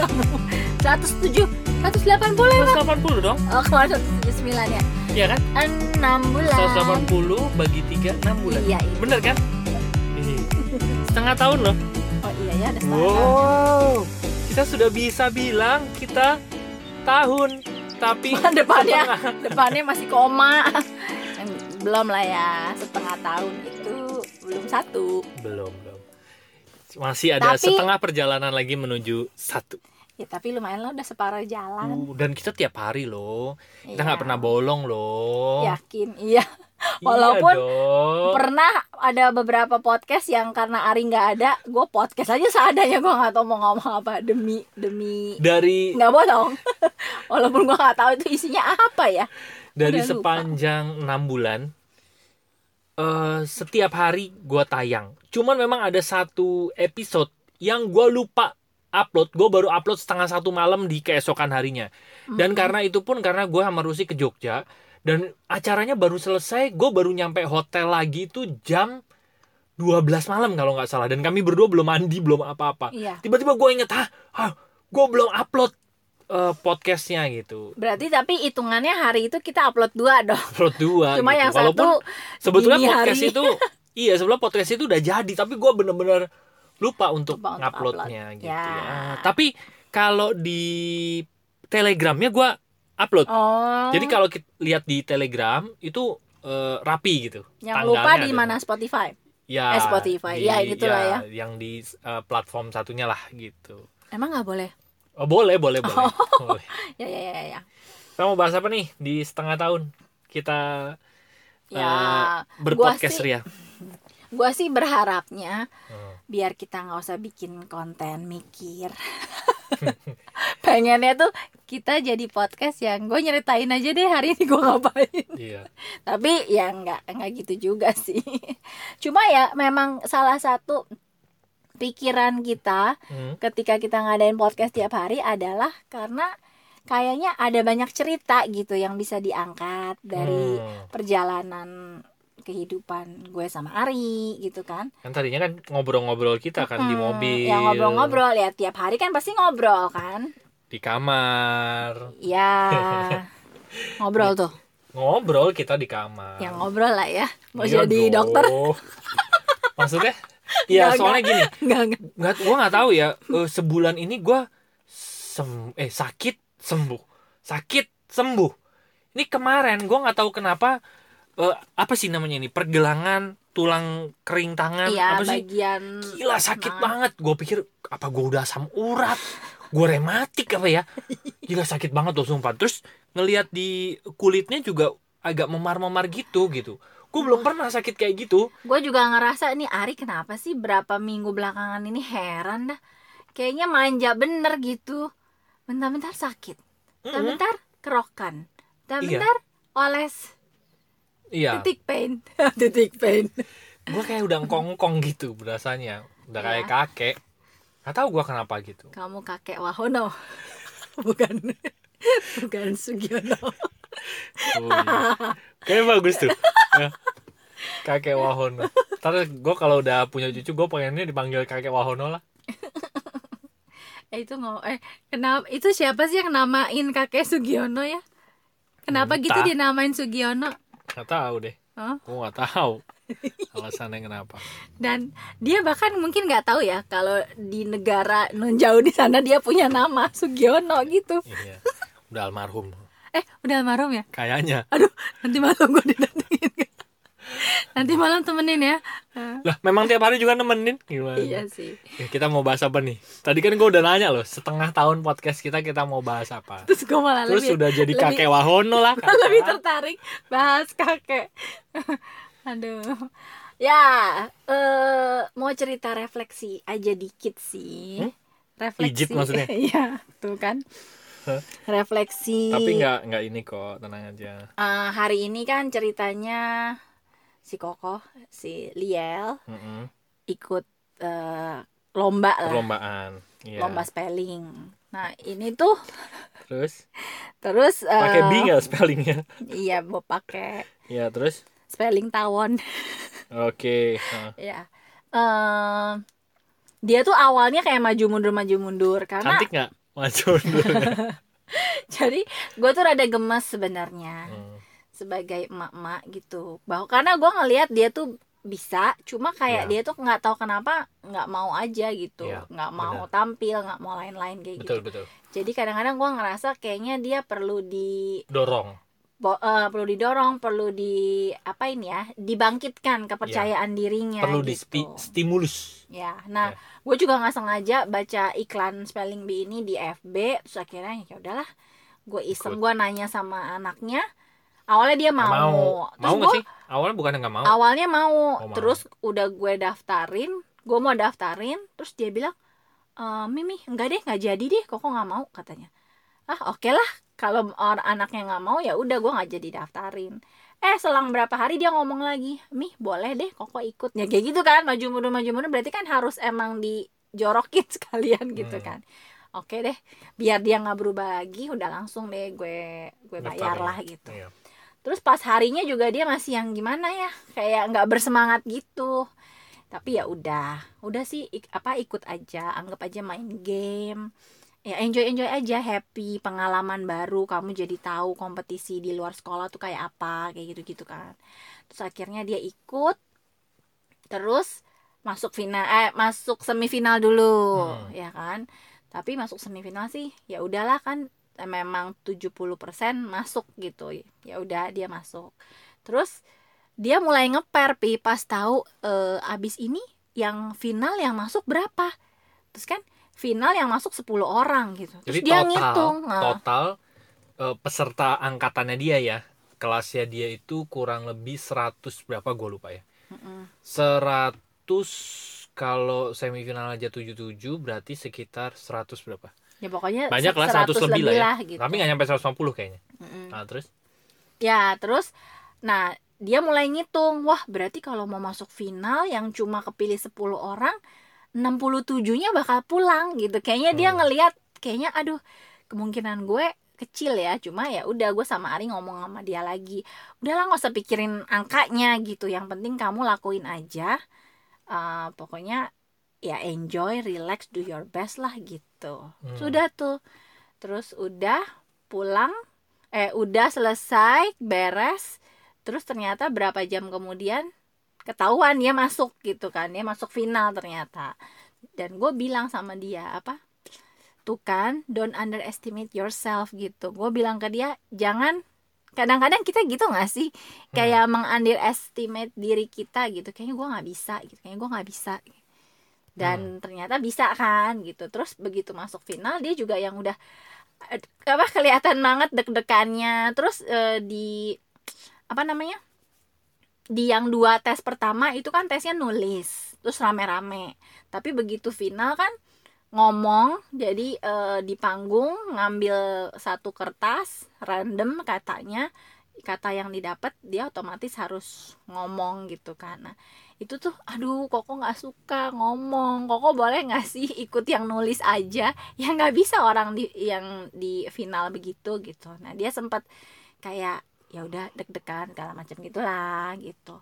kamu. 107 180 ya Bang? 180 dong. Oh kemarin 179 ya? Iya kan? 6 bulan. 180 bagi 3 6 bulan. Iya, iya. bener kan? Ih, setengah tahun loh. Oh iya ya ada setengah tahun. wow kita sudah bisa bilang kita tahun tapi depannya setengah. depannya masih koma. Belum lah ya setengah tahun itu belum satu. Belum belum. Masih ada Tapi- setengah perjalanan lagi menuju satu ya tapi lumayan lah udah separuh jalan. Uh, dan kita tiap hari loh. Kita Iya. nggak pernah bolong loh. Yakin iya. Iya walaupun dong. pernah ada beberapa podcast yang karena Ari nggak ada gue podcast aja seadanya gue nggak tahu mau ngomong apa. Demi demi. Dari nggak bohong walaupun gue nggak tahu itu isinya apa ya. dari Udah sepanjang enam bulan eh setiap hari gua tayang. Cuman memang ada satu episode yang gua lupa upload gue baru upload setengah satu malam di keesokan harinya. Dan karena itu pun karena gue sama Rusi ke Jogja dan acaranya baru selesai gue baru nyampe hotel lagi itu jam 12 malam kalau nggak salah. Dan kami berdua belum mandi belum apa-apa. Iya. tiba-tiba gue inget ah, ah gue belum upload eh, podcastnya gitu. Berarti tapi hitungannya hari itu kita upload dua dong. Upload dua cuma gitu. yang Walaupun satu sebetulnya podcast hari. itu iya sebelum podcast itu udah jadi tapi gue bener-bener lupa untuk Lupa untuk nguploadnya upload. gitu Ya. ya. tapi kalau di telegramnya gue upload oh jadi kalau kita lihat di telegram itu eh, rapi gitu yang lupa di ada. mana Spotify ya Eh, Spotify. Ya, itulah ya. yang di eh, platform satunya lah gitu emang nggak boleh oh boleh boleh boleh, boleh. ya ya ya ya kita mau bahas apa nih di setengah tahun kita ya gua berpodcast sih Ria gue sih berharapnya Hmm. Biar kita nggak usah bikin konten mikir pengennya tuh kita jadi podcast yang gue nyeritain aja deh hari ini gue ngapain iya tapi ya nggak nggak gitu juga sih cuma ya memang salah satu pikiran kita Hmm. ketika kita ngadain podcast tiap hari adalah karena kayaknya ada banyak cerita gitu yang bisa diangkat dari Hmm. perjalanan kehidupan gue sama Ari gitu kan. Kan tadinya kan ngobrol-ngobrol kita kan di Hmm, mobil. yang ngobrol-ngobrol ya tiap hari kan pasti ngobrol kan. Di kamar. Ya. Ngobrol tuh. Ngobrol kita di kamar. Yang ngobrol lah ya. Mau Iya jadi dong. dokter. Maksudnya? Iya Nggak, soalnya gini. Nggak nggak. Nggak tahu ya eh, sebulan ini gua sem eh sakit sembuh. Sakit sembuh. Ini kemarin gua nggak tahu kenapa eh, apa sih namanya ini? Pergelangan tulang kering tangan iya apa sih? bagian gila sakit Nah. banget. Gue pikir apa gue udah asam urat? Gue rematik apa ya? Gila sakit banget tuh sumpah. Terus ngelihat di kulitnya juga agak memar-memar gitu gitu. Gue belum pernah sakit kayak gitu. Gue juga ngerasa nih Ari kenapa sih berapa minggu belakangan ini heran dah? Kayaknya manja bener gitu. Bentar-bentar sakit. Bentar-bentar kerokan. Iya. bentar-bentar oles iya. Titik pain. Titik pain. Gue kayak udah ngkong-ngkong gitu berasanya. Udah kayak Iya. kakek. Gak tahu gue kenapa gitu. Kamu kakek Wahono. Bukan. Bukan Sugiono. Oh, iya. kayak bagus tuh. Ya. kakek Wahono. Ntar gue kalau udah punya cucu gue pengennya dipanggil kakek Wahono lah. Eh itu ngomong eh kenapa itu siapa sih yang namain kakek Sugiono ya? Kenapa gitu Entah. dinamain Sugiono Gak tahu deh. Hah? gue gak tahu alasannya kenapa. Dan dia bahkan mungkin nggak tahu ya kalau di negara non jauh di sana dia punya nama Sugiono gitu. Iya udah almarhum. Eh udah almarhum ya? Kayaknya. Aduh nanti malam gue didatengin nanti malam temenin ya. Lah memang tiap hari juga nemenin? Gimana? Iya sih. Ya, kita mau bahas apa nih? Tadi kan gue udah nanya loh setengah tahun podcast kita kita mau bahas apa? Terus gue malah terus lebih sudah jadi lebih- kakek wahono lah kan? lebih tertarik bahas kakek. Aduh. Ya eh mau cerita refleksi aja dikit sih. Hmm? refleksi Pijit maksudnya? iya tuh kan. Refleksi tapi nggak nggak ini kok tenang aja. Eh, hari ini kan ceritanya si Koko si Liel Mm-mm. ikut eh, lomba lah. Perlombaan iya. Lomba spelling. Nah ini tuh terus? Terus eh, pakai b nggak spellingnya? iya mau pakai ya terus? spelling tawon. Oke Nah, ya Eh, dia tuh awalnya kayak maju mundur maju mundur karena cantik nggak? Maju mundur jadi gue tuh rada gemes sebenarnya. Hmm. Sebagai emak-emak gitu bahwa karena gue ngelihat dia tuh bisa cuma kayak Iya. dia tuh nggak tahu kenapa nggak mau aja gitu Iya, nggak mau benar. tampil nggak mau lain-lain kayak betul gitu betul jadi kadang-kadang gue ngerasa kayaknya dia perlu di dorong bo- eh, perlu didorong perlu di apa ini ya dibangkitkan kepercayaan dirinya Iya. perlu di gitu. stimulus ya nah Ya. gue juga nggak sengaja baca iklan spelling bee ini di FB terus akhirnya ya udahlah gue iseng gue nanya sama anaknya awalnya dia mau, mau. Terus mau gua- sih? Awalnya bukan nggak mau. Awalnya mau, mau. terus udah gue daftarin gue mau daftarin terus dia bilang e, Mimi enggak deh nggak jadi deh kok nggak mau? katanya. Ah oke lah kalau orang anaknya nggak mau ya udah gue nggak jadi daftarin. Eh selang berapa hari dia ngomong lagi mi boleh deh koko ikut. Ya kayak gitu kan maju mundur maju mundur berarti kan harus emang dijorokin sekalian gitu Hmm. kan. Oke deh biar dia nggak berubah lagi udah langsung deh gue gue bayar lah gitu. Iya. Terus pas harinya juga dia masih yang gimana ya? Kayak nggak bersemangat gitu. Tapi ya udah. Udah sih ik- apa ikut aja. Anggap aja main game. Ya enjoy enjoy aja. Happy pengalaman baru. Kamu jadi tahu kompetisi di luar sekolah tuh kayak apa kayak gitu gitu kan. Terus akhirnya dia ikut. Terus masuk final eh masuk semifinal dulu Hmm. ya kan? Tapi masuk semifinal sih ya udahlah kan memang 70% masuk gitu ya udah dia masuk terus dia mulai ngeper pi pas tahu eh, abis ini yang final yang masuk berapa terus kan final yang masuk 10 orang gitu terus Jadi dia total, ngitung nah, total eh, peserta angkatannya dia ya, kelasnya dia itu kurang lebih 100 berapa gue lupa ya. mm-mm. 100 kalau semifinal aja 77 berarti sekitar 100 berapa? Ya pokoknya Banyak lah 100 lebih lah ya. gitu. Tapi nggak nyampe 150 kayaknya. Mm-mm. Nah, terus Ya, terus nah dia mulai ngitung, wah berarti kalau mau masuk final yang cuma kepilih 10 orang, 67-nya bakal pulang gitu. Kayaknya dia Hmm. ngelihat kayaknya aduh, kemungkinan gue kecil ya, cuma ya udah gue sama Ari ngomong sama dia lagi. Udahlah nggak usah pikirin angkanya gitu. Yang penting kamu lakuin aja. Eh, pokoknya ya enjoy, relax, do your best lah gitu. Hmm. Sudah tuh. Terus udah pulang eh udah selesai beres. Terus ternyata berapa jam kemudian ketahuan dia masuk gitu kan. Dia masuk final ternyata. Dan gue bilang sama dia apa tuh kan don't underestimate yourself gitu. Gue bilang ke dia jangan. Kadang-kadang kita gitu nggak sih? Kayak mengunderestimate diri kita gitu. Kayaknya gue nggak bisa gitu. Kayaknya gue nggak bisa dan ternyata bisa kan gitu. Terus begitu masuk final dia juga yang udah apa kelihatan banget deg-degannya. Terus eh, di apa namanya di yang dua tes pertama itu kan tesnya nulis terus rame-rame. Tapi begitu final kan ngomong jadi eh, di panggung ngambil satu kertas random katanya kata yang didapat dia otomatis harus ngomong gitu kan. Nah itu tuh aduh koko nggak suka ngomong. Koko boleh nggak sih ikut yang nulis aja? Ya nggak bisa orang di yang di final begitu gitu. Nah dia sempat kayak ya udah deg-degan segala macam gitulah gitu.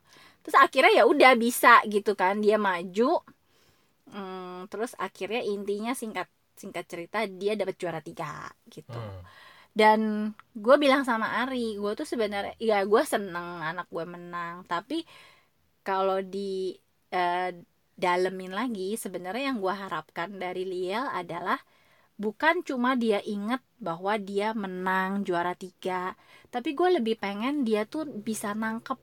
Terus akhirnya ya udah bisa gitu kan. Dia maju Hmm, terus akhirnya intinya singkat singkat cerita dia dapat juara tiga gitu. Hmm. dan gue bilang sama Ari gue tuh sebenarnya ya gue seneng anak gue menang tapi kalau di eh, dalemin lagi sebenarnya yang gue harapkan dari Liel adalah bukan cuma dia inget bahwa dia menang juara tiga tapi gue lebih pengen dia tuh bisa nangkep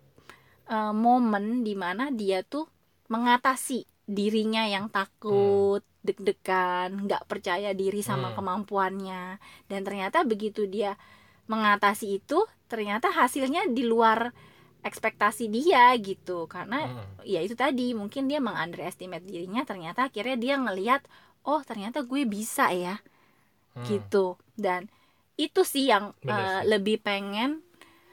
eh, momen di mana dia tuh mengatasi dirinya yang takut deg-degan nggak percaya diri sama Hmm. kemampuannya dan ternyata begitu dia mengatasi itu ternyata hasilnya di luar ekspektasi dia gitu karena Hmm. ya itu tadi mungkin dia mengunderestimate dirinya ternyata akhirnya dia ngelihat oh ternyata gue bisa ya Hmm. gitu dan itu sih yang Bener sih. lebih pengen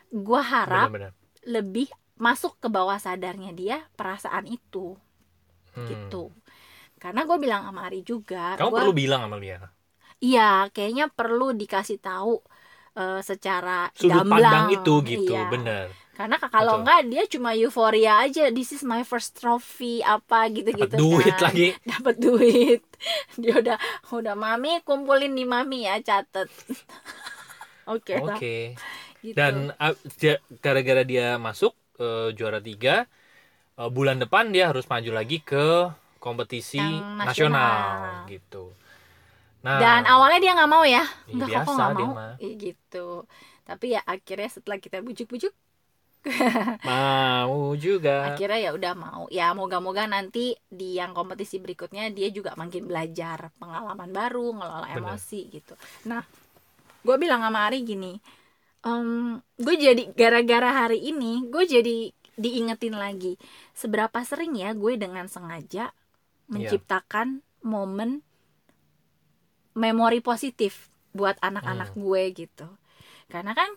gue harap Benar-benar. lebih masuk ke bawah sadarnya dia perasaan itu Hmm. gitu karena gue bilang sama Ari juga Kamu gua- perlu bilang sama dia. iya kayaknya perlu dikasih tahu eh, secara Sudut gamblang pandang itu gitu, Iya. bener. Karena kalau enggak dia cuma euforia aja this is my first trophy apa gitu-gitu Dapat duit kan. lagi. dapat duit dia udah udah mami kumpulin di mami ya catet oke lah, Oke. gitu. Dan uh, dia- gara-gara dia masuk eh, juara tiga, eh, bulan depan dia harus maju lagi ke kompetisi Yang nasional. nasional. gitu. Nah, dan awalnya dia nggak mau ya Iya, enggak kok nggak mau. Ih, gitu tapi ya akhirnya setelah kita bujuk-bujuk mau juga. akhirnya ya udah mau. Ya moga-moga nanti di yang kompetisi berikutnya dia juga makin belajar pengalaman baru ngelola Bener. emosi gitu. Nah gue bilang sama Ari gini gue jadi gara-gara hari ini gue jadi diingetin lagi seberapa sering ya gue dengan sengaja menciptakan momen memori positif buat anak-anak gue gitu. Karena kan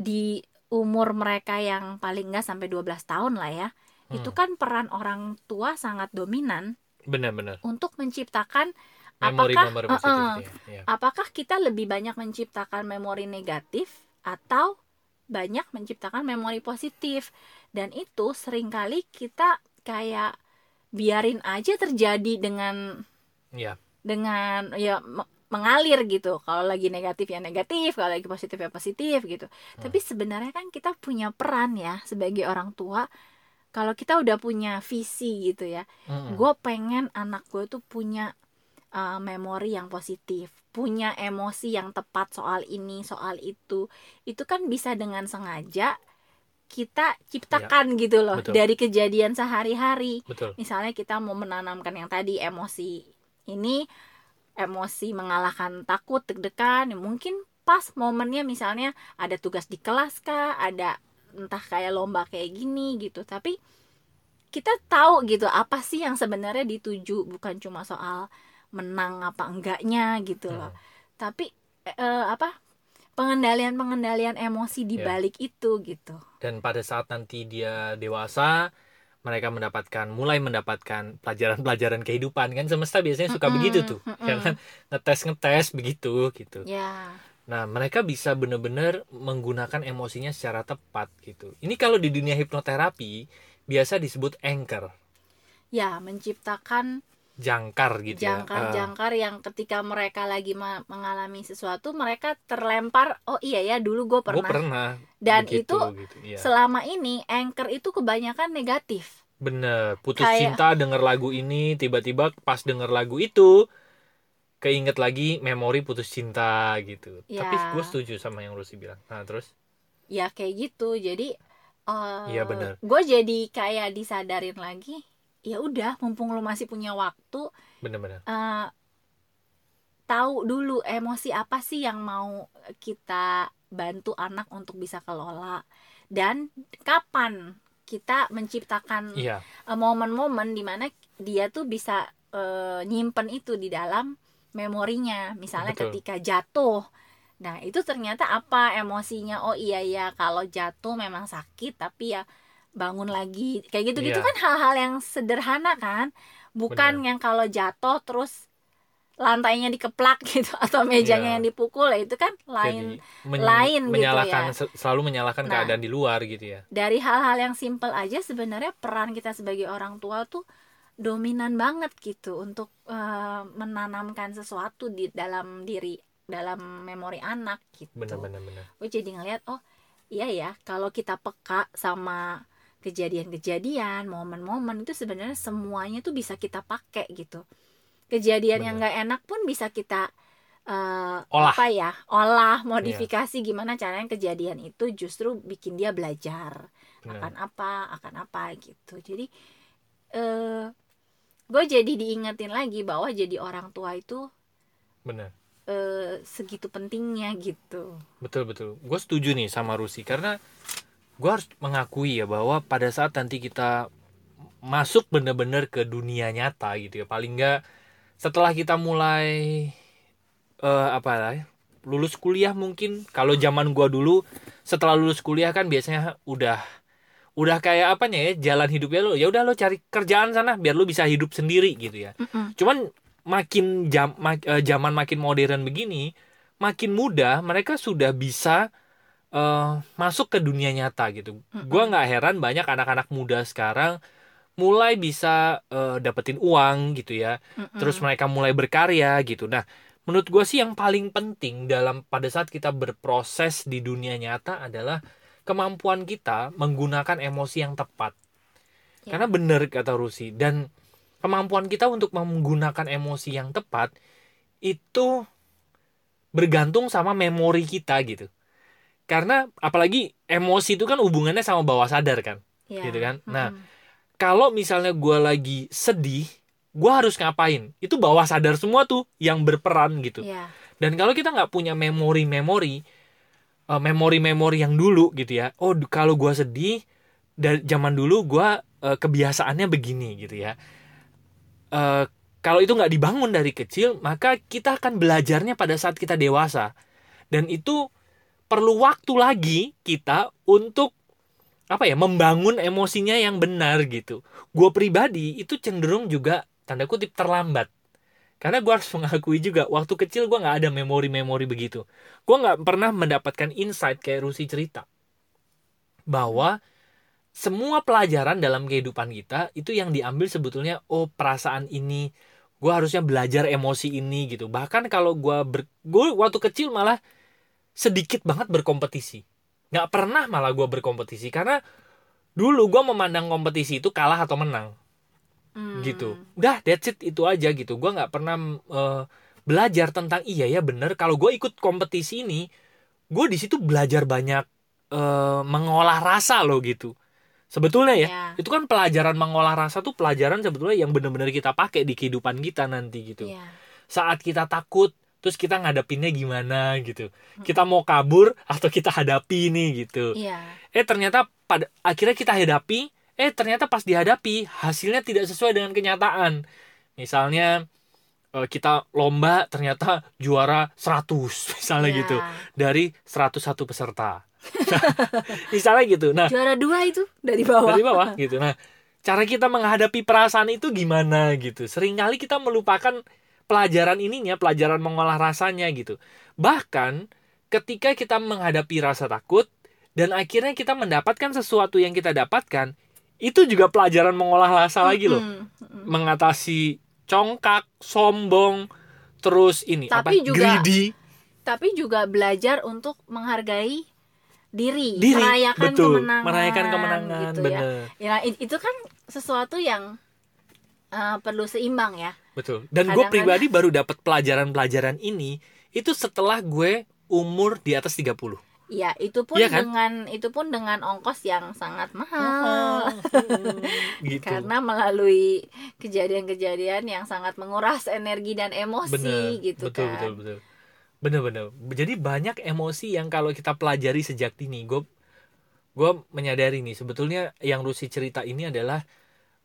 di umur mereka yang paling nggak sampai 12 tahun lah ya itu Hmm. kan peran orang tua sangat dominan Benar-benar. untuk menciptakan Memori apakah memori positif dia. Iya. apakah kita lebih banyak menciptakan memori negatif atau banyak menciptakan memori positif dan itu sering kali kita kayak biarin aja terjadi dengan Iya. dengan ya mengalir gitu. Kalau lagi negatif ya negatif. Kalau lagi positif ya positif gitu. Tapi sebenarnya kan kita punya peran ya sebagai orang tua. Kalau kita udah punya visi gitu ya Mm-mm. gue pengen anak gue tuh punya uh, memori yang positif punya emosi yang tepat soal ini soal itu. Itu kan bisa dengan sengaja kita ciptakan gitu loh betul. dari kejadian sehari-hari. Misalnya kita mau menanamkan yang tadi emosi ini emosi mengalahkan takut deg-degan ya mungkin pas momennya misalnya ada tugas di kelas kah ada entah kayak lomba kayak gini gitu tapi kita tahu gitu apa sih yang sebenarnya dituju bukan cuma soal menang apa enggaknya gitu loh Hmm. tapi eh, apa pengendalian pengendalian emosi di Ya. balik itu gitu Dan pada saat nanti dia dewasa, mereka mendapatkan mulai mendapatkan pelajaran-pelajaran kehidupan kan semesta biasanya suka Mm-mm, begitu tuh. mm-mm. Ya kan? Ngetes-ngetes begitu gitu. ya Nah, mereka bisa benar-benar menggunakan emosinya secara tepat gitu. Ini kalau di dunia hipnoterapi biasa disebut anchor, ya menciptakan jangkar gitu ya. Eh, jangkar-jangkar yang ketika mereka lagi mengalami sesuatu mereka terlempar oh iya ya dulu gue pernah. pernah. dan begitu, itu gitu, iya. selama ini anchor itu kebanyakan negatif Bener, putus Kayak- cinta denger lagu ini, tiba-tiba pas denger lagu itu keinget lagi memori putus cinta gitu. Ya. Tapi gue setuju sama yang Lucy bilang. Nah terus, ya kayak gitu jadi Iya, bener. gue jadi kayak disadarin lagi ya udah mumpung lu masih punya waktu bener-bener. eh, tahu dulu emosi apa sih yang mau kita bantu anak untuk bisa kelola. Dan kapan kita menciptakan Iya, eh, momen-momen di mana dia tuh bisa eh, nyimpen itu di dalam memorinya. Misalnya Betul. ketika jatuh. Nah itu ternyata apa emosinya? Oh iya ya kalau jatuh memang sakit tapi ya bangun lagi kayak gitu gitu Iya. kan hal-hal yang sederhana kan bukan yang kalau jatuh terus lantainya dikeplak gitu atau mejanya Iya. yang dipukul ya itu kan lain jadi men- lain gitu menyalahkan ya. se- selalu menyalahkan Nah. keadaan di luar gitu ya. dari hal-hal yang simpel aja sebenarnya peran kita sebagai orang tua tuh dominan banget gitu untuk eh, menanamkan sesuatu di dalam diri dalam memori anak gitu. Bener-bener bener. Gue jadi ngeliat oh iya ya kalau kita peka sama kejadian-kejadian, momen-momen itu sebenarnya semuanya tuh bisa kita pakai gitu. Kejadian yang nggak enak pun bisa kita eh, Olah. apa ya olah modifikasi gimana caranya kejadian itu justru bikin dia belajar Bener. akan apa akan apa gitu jadi eh gue jadi diingetin lagi bahwa jadi orang tua itu Bener. eh, segitu pentingnya gitu Betul betul. Gue setuju nih sama Rusi karena gue harus mengakui ya bahwa pada saat nanti kita masuk bener-bener ke dunia nyata gitu ya paling nggak setelah kita mulai eh apa lah ya, lulus kuliah mungkin. Kalau zaman gua dulu setelah lulus kuliah kan biasanya udah udah kayak apanya ya jalan hidupnya lo. Ya udah lo cari kerjaan sana biar lo bisa hidup sendiri gitu ya. Mm-mm. cuman makin jam mak- eh, zaman makin modern begini makin mudah mereka sudah bisa eh, masuk ke dunia nyata gitu. Mm-mm. Gua nggak heran banyak anak-anak muda sekarang mulai bisa eh, dapetin uang gitu ya. Terus mereka mulai berkarya gitu. Nah, menurut gue sih yang paling penting dalam pada saat kita berproses di dunia nyata adalah kemampuan kita menggunakan emosi yang tepat. Ya. Karena benar kata Rusi dan kemampuan kita untuk menggunakan emosi yang tepat itu bergantung sama memori kita gitu. Karena apalagi emosi itu kan hubungannya sama bawah sadar kan. Ya. gitu kan. Nah, Mm-mm. Kalau misalnya gue lagi sedih, gue harus ngapain? Itu bawah sadar semua tuh yang berperan gitu. ya Dan kalau kita nggak punya memori-memori, eh, memori-memori yang dulu gitu ya. Oh, kalau gue sedih, dari zaman dulu gue eh, kebiasaannya begini gitu ya. Eh, kalau itu nggak dibangun dari kecil, maka kita akan belajarnya pada saat kita dewasa. Dan itu perlu waktu lagi kita untuk apa ya membangun emosinya yang benar gitu. Gue pribadi itu cenderung juga tanda kutip terlambat. Karena gue harus mengakui juga waktu kecil gue nggak ada memori-memori begitu. Gue nggak pernah mendapatkan insight kayak Rusi cerita bahwa semua pelajaran dalam kehidupan kita itu yang diambil sebetulnya oh perasaan ini gue harusnya belajar emosi ini gitu. Bahkan kalau gue ber, gue waktu kecil malah sedikit banget berkompetisi. Nggak pernah malah gue berkompetisi karena dulu gue memandang kompetisi itu kalah atau menang Mm. gitu udah that's it itu aja gitu gue nggak pernah eh, belajar tentang iya ya bener kalau gue ikut kompetisi ini gue di situ belajar banyak eh, mengolah rasa loh gitu sebetulnya ya Ya. itu kan pelajaran mengolah rasa tuh pelajaran sebetulnya yang bener-bener kita pakai di kehidupan kita nanti gitu Ya. saat kita takut terus kita ngadepinnya gimana gitu. Kita mau kabur atau kita hadapi nih gitu. Iya. eh ternyata pada akhirnya kita hadapi eh ternyata pas dihadapi hasilnya tidak sesuai dengan kenyataan. Misalnya eh, kita lomba ternyata juara 100 misalnya Iya. gitu dari 101 peserta. Misalnya gitu nah. Juara dua itu dari bawah. dari bawah gitu. Nah cara kita menghadapi perasaan itu gimana gitu? Seringkali kita melupakan pelajaran ininya pelajaran mengolah rasanya gitu. Bahkan ketika kita menghadapi rasa takut dan akhirnya kita mendapatkan sesuatu yang kita dapatkan itu juga pelajaran mengolah rasa lagi loh. Mm, mengatasi congkak sombong terus ini apa? Tapi juga- greedy. Tapi juga belajar untuk menghargai diri, diri merayakan betul. kemenangan, merayakan kemenangan gitu ya. bener. Ya it- itu kan sesuatu yang uh, perlu seimbang ya. Betul. Dan gue pribadi baru dapat pelajaran-pelajaran ini itu setelah gue umur di atas 30. Ya itu pun Iya kan? dengan itu pun dengan ongkos yang sangat mahal. gitu. Karena melalui kejadian-kejadian yang sangat menguras energi dan emosi bener, gitu betul, kan. betul, betul. Bener-bener. Jadi banyak emosi yang kalau kita pelajari sejak dini, gue gue menyadari nih sebetulnya yang Rusi cerita ini adalah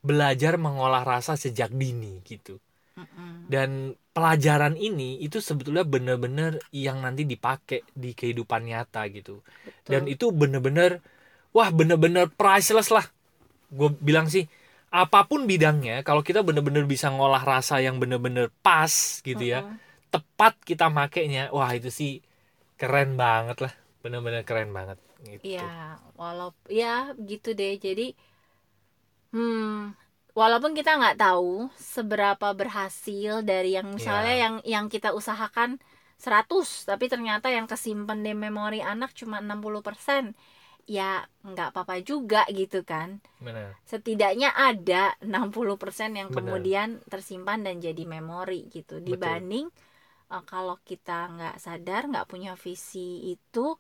belajar mengolah rasa sejak dini gitu. Mm-mm. Dan pelajaran ini itu sebetulnya bener-bener yang nanti dipakai di kehidupan nyata gitu. Betul. dan itu bener-bener wah bener-bener priceless lah gue bilang sih apa pun bidangnya kalau kita bener-bener bisa ngolah rasa yang bener-bener pas gitu ya Mm-mm. tepat kita makainya wah itu sih keren banget lah bener-bener keren banget gitu Iya, walaupun ya gitu deh. Jadi hmm walaupun kita nggak tahu seberapa berhasil dari yang misalnya Iya. yang yang kita usahakan 100 tapi ternyata yang kesimpan di memori anak cuma 60%. Ya nggak apa-apa juga gitu kan. bener Setidaknya ada 60% yang Benar. kemudian tersimpan dan jadi memori gitu. Betul. Dibanding eh, kalau kita nggak sadar, nggak punya visi itu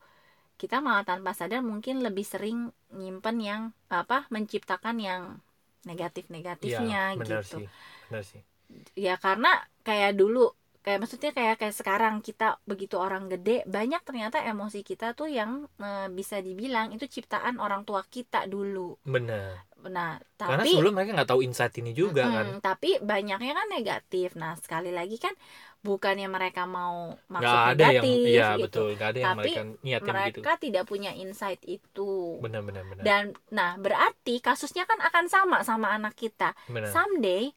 kita malah tanpa sadar mungkin lebih sering nyimpen yang apa menciptakan yang negatif negatifnya bener gitu. sih sih. Ya karena kayak dulu kayak maksudnya kayak kayak sekarang kita begitu orang gede banyak ternyata emosi kita tuh yang eh, bisa dibilang itu ciptaan orang tua kita dulu. Bener nah karena tapi sebelum mereka nggak tahu insight ini juga kan. Mm-mm, tapi banyaknya kan negatif. Nah sekali lagi kan bukannya mereka mau maksud nggak ada yang negatif iya gitu. betul. Nggak ada yang Tapi mereka gitu. mereka tidak punya insight itu. Bener bener bener dan nah berarti kasusnya kan akan sama sama anak kita. Bener someday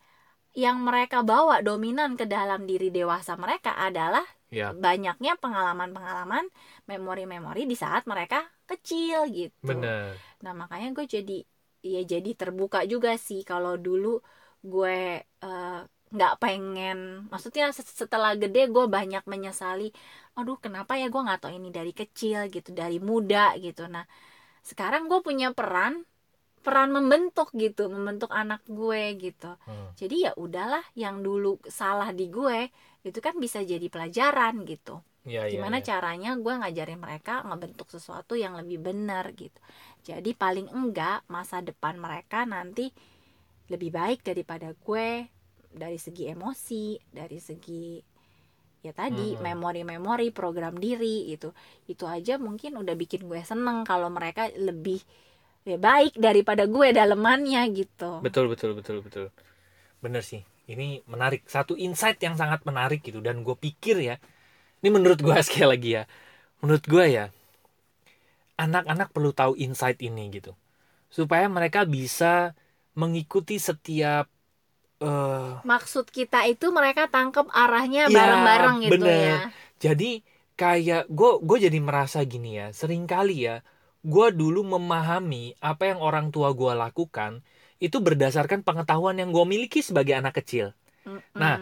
yang mereka bawa dominan ke dalam diri dewasa mereka adalah Ya, banyaknya pengalaman-pengalaman memori-memori di saat mereka kecil gitu. Bener. nah makanya gue jadi ya jadi terbuka juga sih kalau dulu gue eh, nggak pengen. Maksudnya se- setelah gede gue banyak menyesali aduh kenapa ya gue nggak tahu ini dari kecil gitu dari muda gitu. Nah sekarang gue punya peran peran membentuk gitu membentuk anak gue gitu. Hmm. jadi ya udahlah yang dulu salah di gue itu kan bisa jadi pelajaran gitu. Ya, ya, gimana ya. caranya gue ngajarin mereka ngebentuk sesuatu yang lebih benar gitu. Jadi paling enggak masa depan mereka nanti lebih baik daripada gue dari segi emosi dari segi ya tadi Mhm. memori-memori program diri itu itu aja mungkin udah bikin gue seneng kalau mereka lebih ya baik daripada gue dalemannya gitu Betul, betul, betul, betul. Bener sih. Ini menarik. Satu insight yang sangat menarik gitu. Dan gue pikir ya, ini menurut gue sekali lagi ya. Menurut gue ya, anak-anak perlu tahu insight ini gitu. Supaya mereka bisa mengikuti setiap eh. Maksud kita itu mereka tangkep arahnya Iya, bareng-bareng gitu bener. ya. Jadi kayak gue gue jadi merasa gini ya sering kali ya gue dulu memahami apa yang orang tua gue lakukan itu berdasarkan pengetahuan yang gue miliki sebagai anak kecil. Mm-mm. Nah,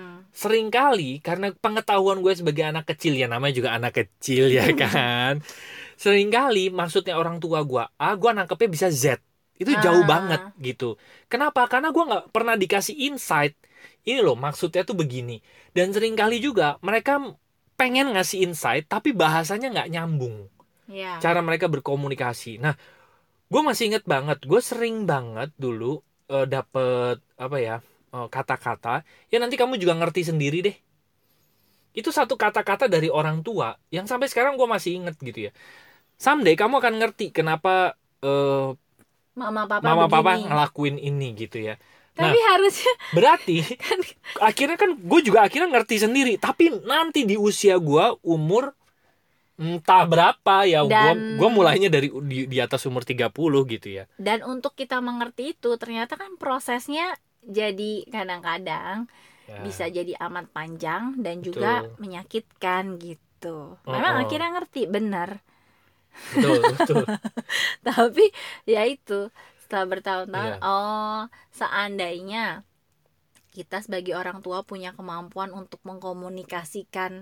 sering kali karena pengetahuan gue sebagai anak kecil ya namanya juga anak kecil ya kan? Sering kali maksudnya orang tua gue A gue nangkepnya bisa Z itu jauh Ah. banget gitu kenapa karena gue nggak pernah dikasih insight ini loh maksudnya tuh begini dan sering kali juga mereka pengen ngasih insight tapi bahasanya nggak nyambung ya cara mereka berkomunikasi. Nah, gue masih inget banget, gue sering banget dulu eh, dapet apa ya eh, kata-kata, ya nanti kamu juga ngerti sendiri deh. Itu satu kata-kata dari orang tua yang sampai sekarang gue masih inget gitu ya. Someday kamu akan ngerti kenapa eh, mama papa mama papa begini. ngelakuin ini gitu ya. tapi harusnya Berarti akhirnya kan gue juga akhirnya ngerti sendiri. Tapi nanti di usia gue umur entah berapa ya gue Dan- gua mulainya dari di, di atas umur 30 gitu ya. dan untuk kita mengerti itu ternyata kan prosesnya jadi kadang-kadang Ya. bisa jadi amat panjang dan Betul. juga menyakitkan gitu. Oh, Memang oh. akhirnya ngerti benar, Betul, betul. tapi ya itu setelah bertahun-tahun Iya. oh seandainya kita sebagai orang tua punya kemampuan untuk mengkomunikasikan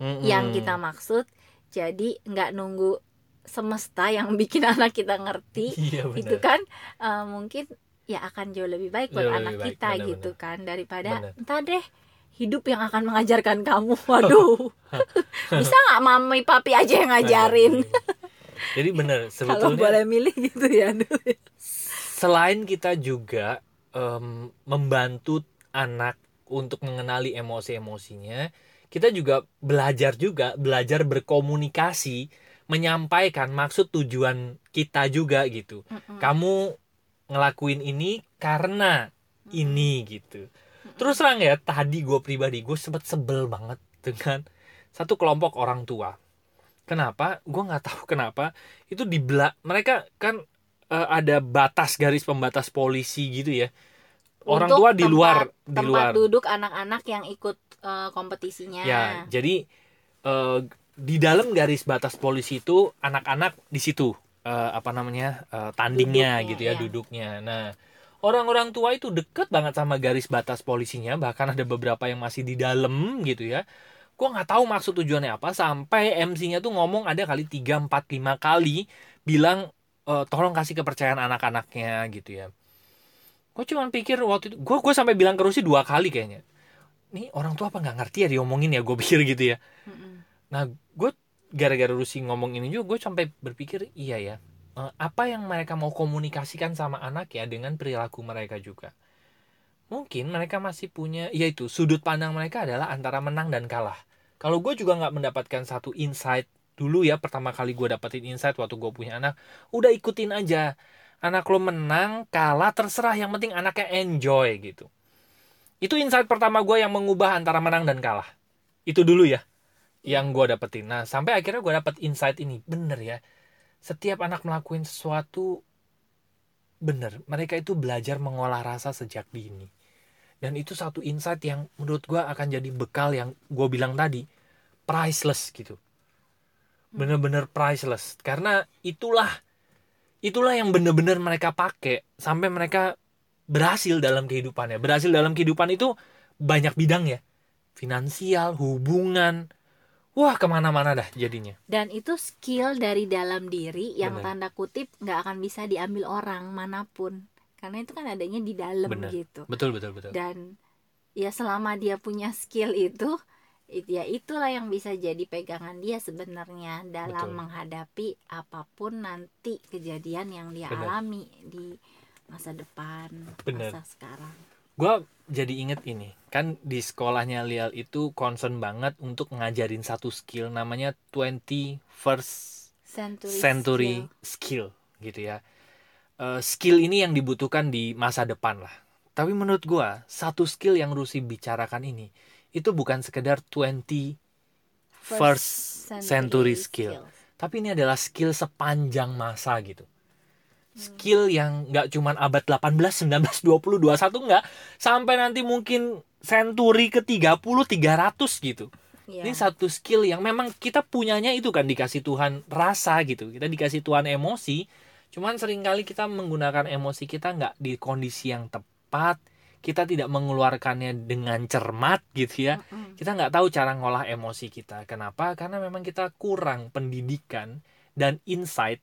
Mm-mm. yang kita maksud, jadi nggak nunggu semesta yang bikin anak kita ngerti Iya benar. itu kan eh, mungkin ya akan jauh lebih baik buat Jauh anak baik, kita benar-benar. gitu kan daripada Benar. entah deh hidup yang akan mengajarkan kamu. Waduh. Bisa nggak mami papi aja yang ngajarin? Jadi benar kalau sebetulnya boleh milih gitu ya selain kita juga em, membantu anak untuk mengenali emosi-emosinya, kita juga belajar juga belajar berkomunikasi, menyampaikan maksud tujuan kita juga gitu. Kamu ngelakuin ini karena ini gitu. Terus terang ya tadi gue pribadi gue sempet sebel banget dengan satu kelompok orang tua. Kenapa? Gue nggak tahu kenapa itu di mereka kan eh, ada batas garis pembatas polisi gitu ya. Orang Untuk tua di tempat- luar di tempat luar. duduk anak-anak yang ikut eh, kompetisinya Ya, jadi eh, di dalam garis batas polisi itu anak-anak di situ eh, apa namanya eh, tandingnya Duduknya, gitu ya ya. duduknya. Nah, orang-orang tua itu deket banget sama garis batas polisinya, bahkan ada beberapa yang masih di dalam gitu ya. Gua nggak tahu maksud tujuannya apa sampai MC-nya tuh ngomong ada kali 3 4 5 kali bilang eh, tolong kasih kepercayaan anak-anaknya gitu ya. Gue cuma pikir waktu itu, gue gue sampai bilang ke Rusi dua kali kayaknya. Nih orang tua apa nggak ngerti ya diomongin ya gue pikir gitu ya. Nah, gue gara-gara Rusi ngomong ini juga, gue sampai berpikir iya ya. Eh, apa yang mereka mau komunikasikan sama anak ya dengan perilaku mereka juga. Mungkin mereka masih punya, yaitu sudut pandang mereka adalah antara menang dan kalah. Kalau gue juga nggak mendapatkan satu insight dulu ya, pertama kali gue dapetin insight waktu gue punya anak, udah ikutin aja. Anak lo menang, kalah, terserah. Yang penting anaknya enjoy gitu. Itu insight pertama gue yang mengubah antara menang dan kalah. Itu dulu ya yang gue dapetin. Nah, sampai akhirnya gue dapet insight ini. Bener ya. Setiap anak melakukan sesuatu, bener. Mereka itu belajar mengolah rasa sejak dini. Dan itu satu insight yang menurut gue akan jadi bekal yang gue bilang tadi. priceless gitu bener-bener priceless karena itulah itulah yang bener-bener mereka pakai sampai mereka berhasil dalam kehidupannya berhasil dalam kehidupan itu banyak bidang ya finansial hubungan wah ke mana-mana dah jadinya dan itu skill dari dalam diri yang Bener. tanda kutip nggak akan bisa diambil orang mana pun karena itu kan adanya di dalam Bener. gitu betul betul betul dan ya selama dia punya skill itu it- ya itulah yang bisa jadi pegangan dia sebenarnya dalam Betul. menghadapi apa pun nanti kejadian yang dia Bener. alami di masa depan Bener. masa sekarang gue jadi inget ini kan di sekolahnya Lial itu concern banget untuk ngajarin satu skill namanya 21st century, century skill. skill gitu ya Eh, skill ini yang dibutuhkan di masa depan lah tapi menurut gua satu skill yang Rusi bicarakan ini itu bukan sekedar 20 first century skill. tapi ini adalah skill sepanjang masa gitu skill yang nggak cuman abad 18, 19, 20, 21 nggak sampai nanti mungkin century ke 30, 300 gitu Iya. ini satu skill yang memang kita punyanya itu kan dikasih Tuhan rasa gitu. Kita dikasih Tuhan emosi. Cuman sering kali kita menggunakan emosi kita nggak di kondisi yang tepat. Kita tidak mengeluarkannya dengan cermat gitu ya. Mm-mm. Kita nggak tahu cara ngolah emosi kita. Kenapa? Karena memang kita kurang pendidikan dan insight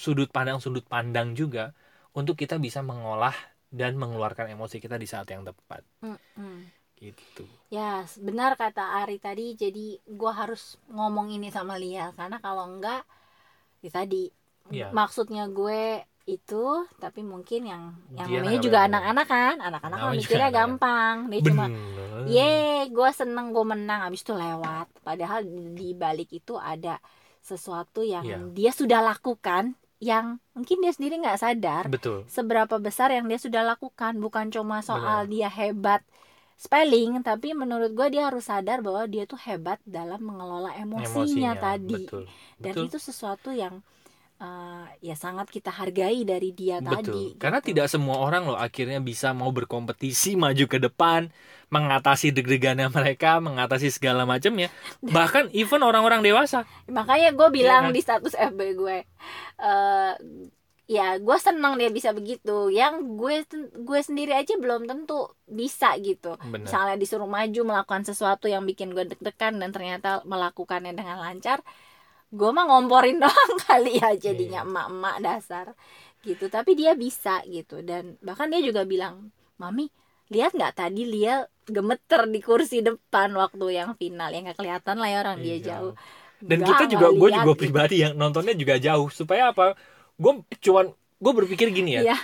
sudut pandang sudut pandang juga untuk kita bisa mengolah dan mengeluarkan emosi kita di saat yang tepat. Mm-mm. gitu. Ya, benar kata Ari tadi. Jadi gua harus ngomong ini sama Lia. Karena kalau enggak ya tadi. Iya. maksudnya gue itu tapi mungkin yang yang Dia namanya juga anak-anak kan. Anak-anak kan mikirnya gampang. Dia cuma ye gue seneng gue menang. Abis itu lewat. Padahal di balik itu ada sesuatu yang Iya. dia sudah lakukan yang mungkin dia sendiri nggak sadar Betul. seberapa besar yang dia sudah lakukan. Bukan cuma soal dia hebat spelling tapi menurut gue dia harus sadar bahwa dia tuh hebat dalam mengelola emosinya, tadi. betul. Dan betul. itu sesuatu yang eh, ya sangat kita hargai dari dia betul. Tadi karena gitu. tidak semua orang loh akhirnya bisa mau berkompetisi maju ke depan mengatasi deg-degannya mereka mengatasi segala macamnya. Bahkan even orang-orang dewasa. Makanya gue bilang kan? di status FB gue eh ya gue senang dia bisa begitu. Yang gue gue sendiri aja belum tentu bisa gitu. Benar misalnya disuruh maju melakukan sesuatu yang bikin gue deg-degan dan ternyata melakukannya dengan lancar gue mah ngomporin doang kali ya jadinya Iya. emak-emak dasar gitu tapi dia bisa gitu dan bahkan dia juga bilang mami lihat nggak tadi Lia gemeter di kursi depan waktu yang final yang nggak kelihatan lah ya orang dia Iya. jauh dan Nggak, kita juga gue juga gitu. pribadi yang nontonnya juga jauh supaya apa gue cuman gue berpikir gini ya Iya.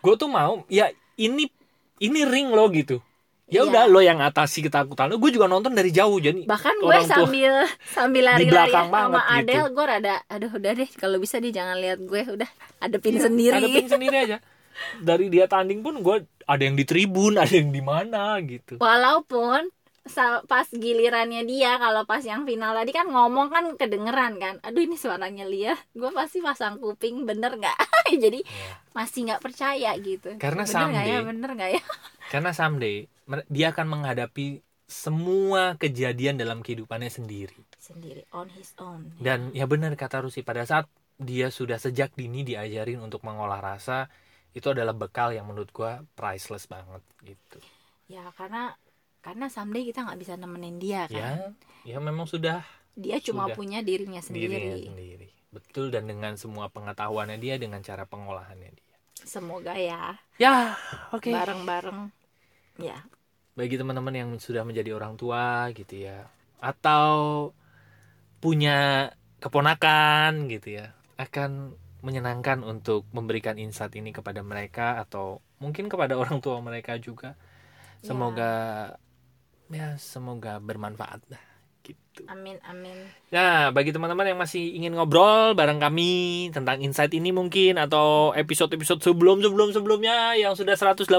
gue tuh mau ya ini ini ring lo gitu ya Iya. udah lo yang atasi ketakutan lo gue juga nonton dari jauh jadi bahkan gue sambil sambil lari-lari sama gitu. Adele gue rada aduh udah deh kalau bisa dia jangan lihat gue udah adepin Iya, sendiri. Hadapin sendiri aja. Dari dia tanding pun gue ada yang di tribun ada yang di mana gitu. Walaupun pas gilirannya dia kalau pas yang final tadi kan ngomong kan kedengeran kan aduh ini suaranya Lia gue pasti pasang kuping bener nggak? Jadi masih nggak percaya gitu. Karena bener ya? someday- bener nggak ya? Karena someday dia akan menghadapi semua kejadian dalam kehidupannya sendiri. Sendiri on his own. Dan ya benar kata Rusi pada saat dia sudah sejak dini diajarin untuk mengolah rasa itu adalah bekal yang menurut gua priceless banget gitu. Ya karena karena someday kita nggak bisa nemenin dia kan? Ya ya memang sudah. Dia cuma Sudah. punya dirinya sendiri. Dirinya sendiri. Betul dan dengan semua pengetahuannya dia dengan cara pengolahannya dia. Semoga ya. Ya oke. Bareng-bareng ya. Bagi teman-teman yang sudah menjadi orang tua gitu ya. Atau punya keponakan gitu ya. Akan menyenangkan untuk memberikan insight ini kepada mereka atau mungkin kepada orang tua mereka juga. Semoga ya semoga bermanfaat gitu amin amin Nah, bagi teman-teman yang masih ingin ngobrol bareng kami tentang insight ini mungkin atau episode-episode sebelum-sebelum sebelumnya yang sudah 180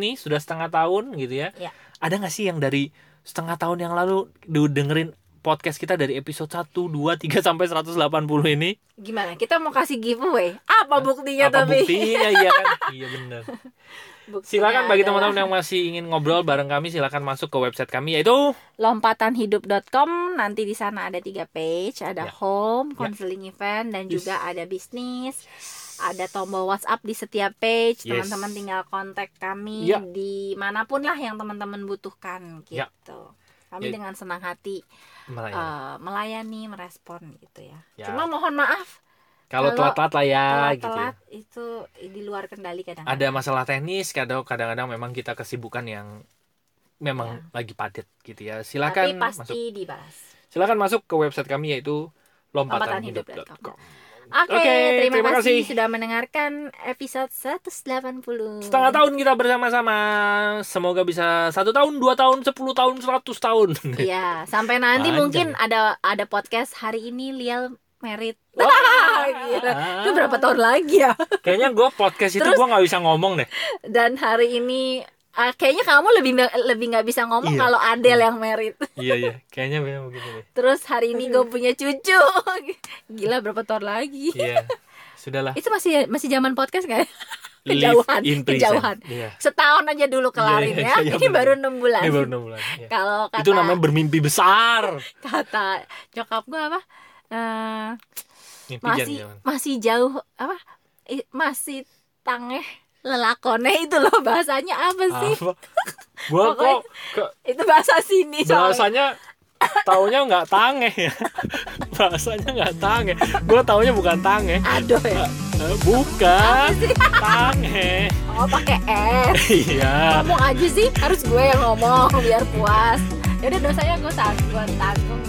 ini, sudah setengah tahun gitu ya. Ya. Ada nggak sih yang dari setengah tahun yang lalu dengerin podcast kita dari episode 1, 2, 3 sampai 180 ini? gimana kita mau kasih giveaway apa buktinya Apa tapi buktinya? Iya kan? Iya benar. Buktinya Silakan bagi adalah teman-teman yang masih ingin ngobrol bareng kami silakan masuk ke website kami yaitu lompatanhidup.com nanti di sana ada tiga page, ada Ya. home, Ya. counseling event, dan Yes. juga ada bisnis. Ada tombol WhatsApp di setiap page. Yes. Teman-teman tinggal kontak kami Ya. di mana pun lah yang teman-teman butuhkan gitu. Ya. Kami Ya. dengan senang hati Melayani. eh, melayani, merespon gitu ya. Ya. Cuma mohon maaf kalau telat-telat lah ya kalau gitu ya. telat itu di luar kendali kadang. ada masalah teknis kadang kadang-kadang memang kita kesibukan yang memang lagi padat gitu ya Tapi silakan pasti masuk dibalas. silakan masuk ke website kami yaitu Lompatanhidup.com. lompatanhidup.com Oke, Oke, terima, terima kasih, kasih. sudah mendengarkan episode 180. setengah tahun kita bersama-sama semoga bisa satu tahun dua tahun sepuluh tahun seratus tahun Iya, sampai nanti Panjang. mungkin ada ada podcast hari ini Lial merit. Wah. Gila. Itu berapa tahun lagi ya? kayaknya gue podcast itu gue nggak bisa ngomong deh Dan hari ini ah, kayaknya kamu lebih lebih nggak bisa ngomong Iya. kalau Adele yang merit. iya iya kayaknya memang begitu deh Terus hari ini gue punya cucu. Gila berapa tahun lagi? iya sudahlah Itu masih masih zaman podcast nggak? ya? Kejauhan, prison. kejauhan. Iya. Setahun aja dulu kelarin Iya, ya. iya, ini baru enam bulan. Ini baru enam bulan. iya. Kalau kata Itu namanya bermimpi besar. kata nyokap gue apa? Eh, Mimpi masih jangan. masih jauh apa? Masih tangeh lelakone itu loh bahasanya apa sih? Apa? Gua kok ke Itu bahasa sini soalnya. bahasanya taunya nggak tange ya. bahasanya nggak tange. Gua taunya bukan tange. Aduh ya. Eh, bukan tange. Oh pakai S. Iya. Ngomong aja sih, harus gue yang ngomong biar puas. Yaudah dosanya gue tanggung, tanggung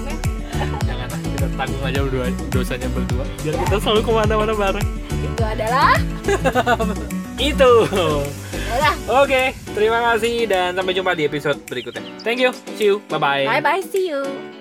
tanggung aja berdua dosanya berdua. Biar kita selalu ke mana-mana bareng. Itu adalah Itu. Oke, terima kasih dan sampai jumpa di episode berikutnya. Thank you. See you. Bye bye. bye bye, see you.